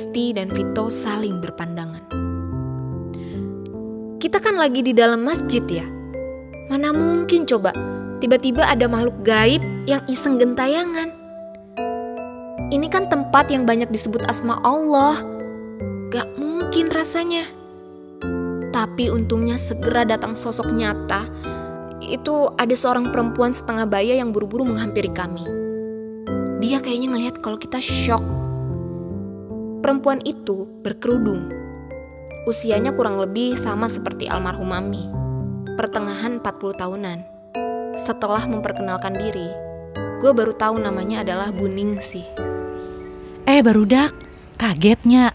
Risti dan Vito saling berpandangan. Kita kan lagi di dalam masjid ya. Mana mungkin coba tiba-tiba ada makhluk gaib yang iseng gentayangan. Ini kan tempat yang banyak disebut asma Allah. Gak mungkin rasanya. Tapi untungnya segera datang sosok nyata. Itu ada seorang perempuan setengah baya yang buru-buru menghampiri kami. Dia kayaknya ngelihat kalau kita shock. Perempuan itu berkerudung. Usianya kurang lebih sama seperti almarhum Mami. Pertengahan 40 tahunan. Setelah memperkenalkan diri, gue baru tahu namanya adalah Bu Ningsih. Eh barudak, kagetnya.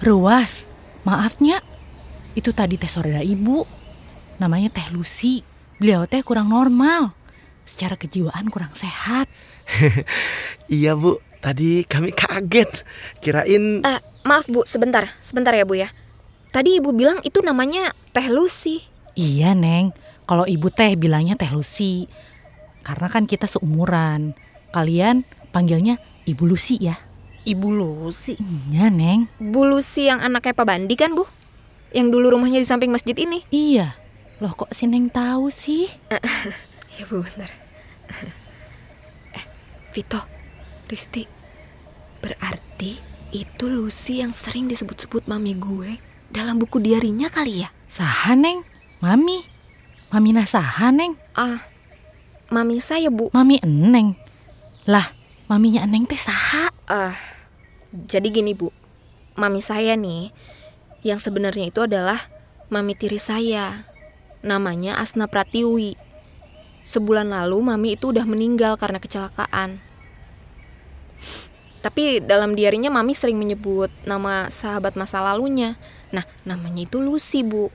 Ruas, maafnya. Itu tadi teh saudara ibu. Namanya Teh Lucy. Beliau teh kurang normal. Secara kejiwaan kurang sehat. iya bu, tadi kami kaget. Kirain... Uh, maaf bu, sebentar. Sebentar ya bu ya. Tadi ibu bilang itu namanya Teh Lucy. Iya Neng, kalau ibu teh bilangnya Teh Lucy. Karena kan kita seumuran. Kalian panggilnya Ibu Lucy ya. Ibu Lucy? Iya, Neng. Bu Lucy yang anaknya Pak Bandi kan, Bu? Yang dulu rumahnya di samping masjid ini? Iya. Loh kok si Neng tahu sih? ya, Bu, bentar. eh, Vito, Risti. Berarti itu Lucy yang sering disebut-sebut mami gue dalam buku diarinya kali ya? Saha, Neng? Mami? Mami nasaha, Neng? Ah, mami saya, Bu. Mami Eneng. Lah, maminya Eneng teh saha? Ah, uh, jadi gini bu, mami saya nih, yang sebenarnya itu adalah mami tiri saya. Namanya Asna Pratiwi. Sebulan lalu mami itu udah meninggal karena kecelakaan. Tapi dalam diarinya mami sering menyebut nama sahabat masa lalunya. Nah, namanya itu Lucy, Bu.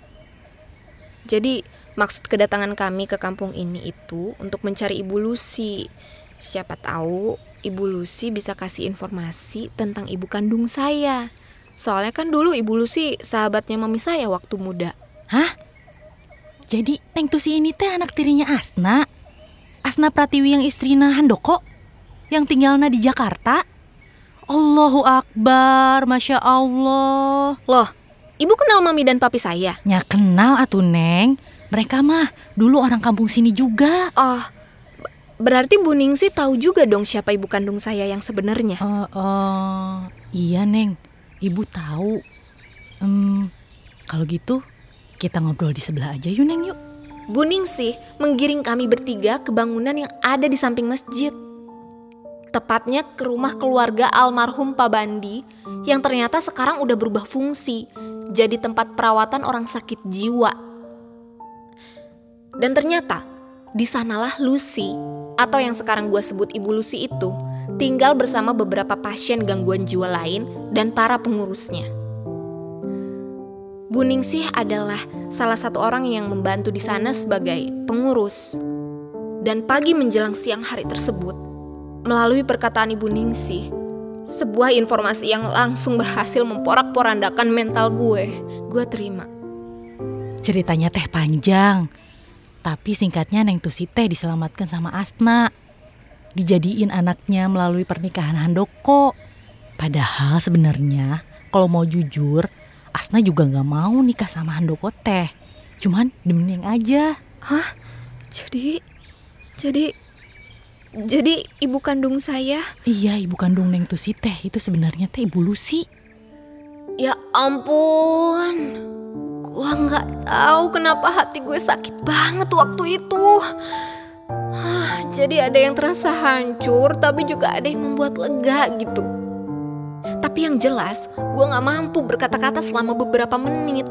Jadi, maksud kedatangan kami ke kampung ini itu untuk mencari Ibu Lucy. Siapa tahu Ibu Lucy bisa kasih informasi tentang ibu kandung saya. Soalnya kan dulu Ibu Lucy sahabatnya mami saya waktu muda. Hah? Jadi Neng Tusi ini teh anak tirinya Asna? Asna Pratiwi yang istrina Handoko? Yang tinggalnya di Jakarta? Allahu Akbar, Masya Allah. Loh, Ibu kenal mami dan papi saya? Ya kenal atuh Neng. Mereka mah dulu orang kampung sini juga. Oh, Berarti Bu Ningsi tahu juga dong siapa ibu kandung saya yang sebenarnya. Uh, uh, iya Neng, ibu tahu. Um, kalau gitu kita ngobrol di sebelah aja yuk Neng yuk. Bu Ningsi menggiring kami bertiga ke bangunan yang ada di samping masjid. Tepatnya ke rumah keluarga almarhum Pak Bandi yang ternyata sekarang udah berubah fungsi jadi tempat perawatan orang sakit jiwa. Dan ternyata di sanalah Lucy atau yang sekarang gue sebut Ibu Lucy itu tinggal bersama beberapa pasien gangguan jiwa lain dan para pengurusnya. Bu Ningsih adalah salah satu orang yang membantu di sana sebagai pengurus. Dan pagi menjelang siang hari tersebut, melalui perkataan Ibu Ningsih, sebuah informasi yang langsung berhasil memporak-porandakan mental gue, gue terima. Ceritanya teh panjang, tapi singkatnya Neng Tusi teh diselamatkan sama Asna. Dijadiin anaknya melalui pernikahan Handoko. Padahal sebenarnya kalau mau jujur, Asna juga nggak mau nikah sama Handoko teh. Cuman demi Neng aja. Hah? Jadi, jadi, jadi ibu kandung saya? Iya, ibu kandung Neng Tusi teh itu sebenarnya teh ibu Lucy. Ya ampun. Gua nggak tahu kenapa hati gue sakit banget waktu itu. Jadi ada yang terasa hancur, tapi juga ada yang membuat lega gitu. Tapi yang jelas, gue gak mampu berkata-kata selama beberapa menit.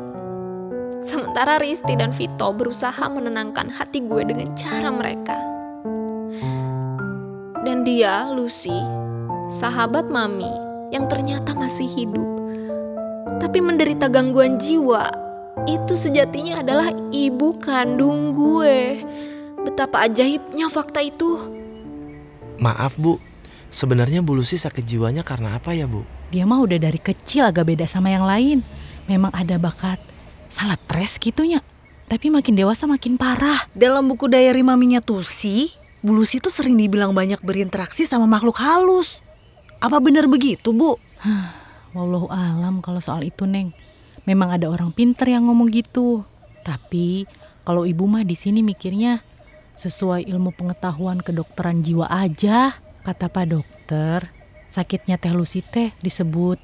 Sementara Risti dan Vito berusaha menenangkan hati gue dengan cara mereka. Dia, Lucy, sahabat mami yang ternyata masih hidup, tapi menderita gangguan jiwa itu sejatinya adalah ibu kandung gue. Betapa ajaibnya fakta itu. Maaf bu, sebenarnya Bu Lucy sakit jiwanya karena apa ya bu? Dia mah udah dari kecil agak beda sama yang lain. Memang ada bakat salah stres gitunya. Tapi makin dewasa makin parah. Dalam buku diary maminya Tusi, Bu Lucy tuh sering dibilang banyak berinteraksi sama makhluk halus. Apa benar begitu bu? wallahu alam kalau soal itu Neng. Memang ada orang pinter yang ngomong gitu. Tapi kalau ibu mah di sini mikirnya sesuai ilmu pengetahuan kedokteran jiwa aja. Kata Pak Dokter, sakitnya Teh Lucy teh disebut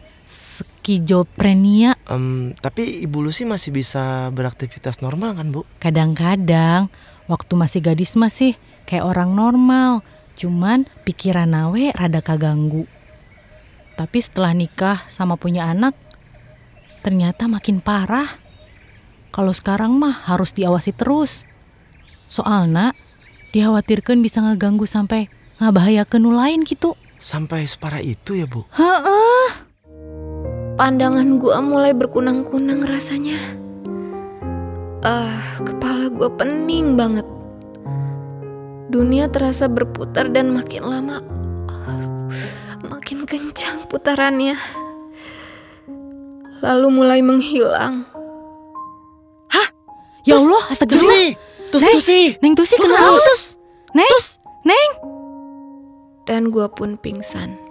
skizofrenia. Em, tapi Ibu Lucy masih bisa beraktivitas normal kan Bu? Kadang-kadang waktu masih gadis masih kayak orang normal. Cuman pikiran nawe rada kaganggu. Tapi setelah nikah sama punya anak, ternyata makin parah. Kalau sekarang mah harus diawasi terus. Soalnya dikhawatirkan bisa ngeganggu sampai ngabahayakeun nu lain gitu. Sampai separah itu ya Bu? Heeh. Pandangan gua mulai berkunang-kunang rasanya. Ah, kepala gua pening banget. Dunia terasa berputar dan makin lama makin kencang putarannya. Lalu mulai menghilang. Ya Allah, astagfirullah. Tusi! Tusi, Neng. Tusi! Neng Tusi kenapa? Neng? Neng? Dan gua pun pingsan.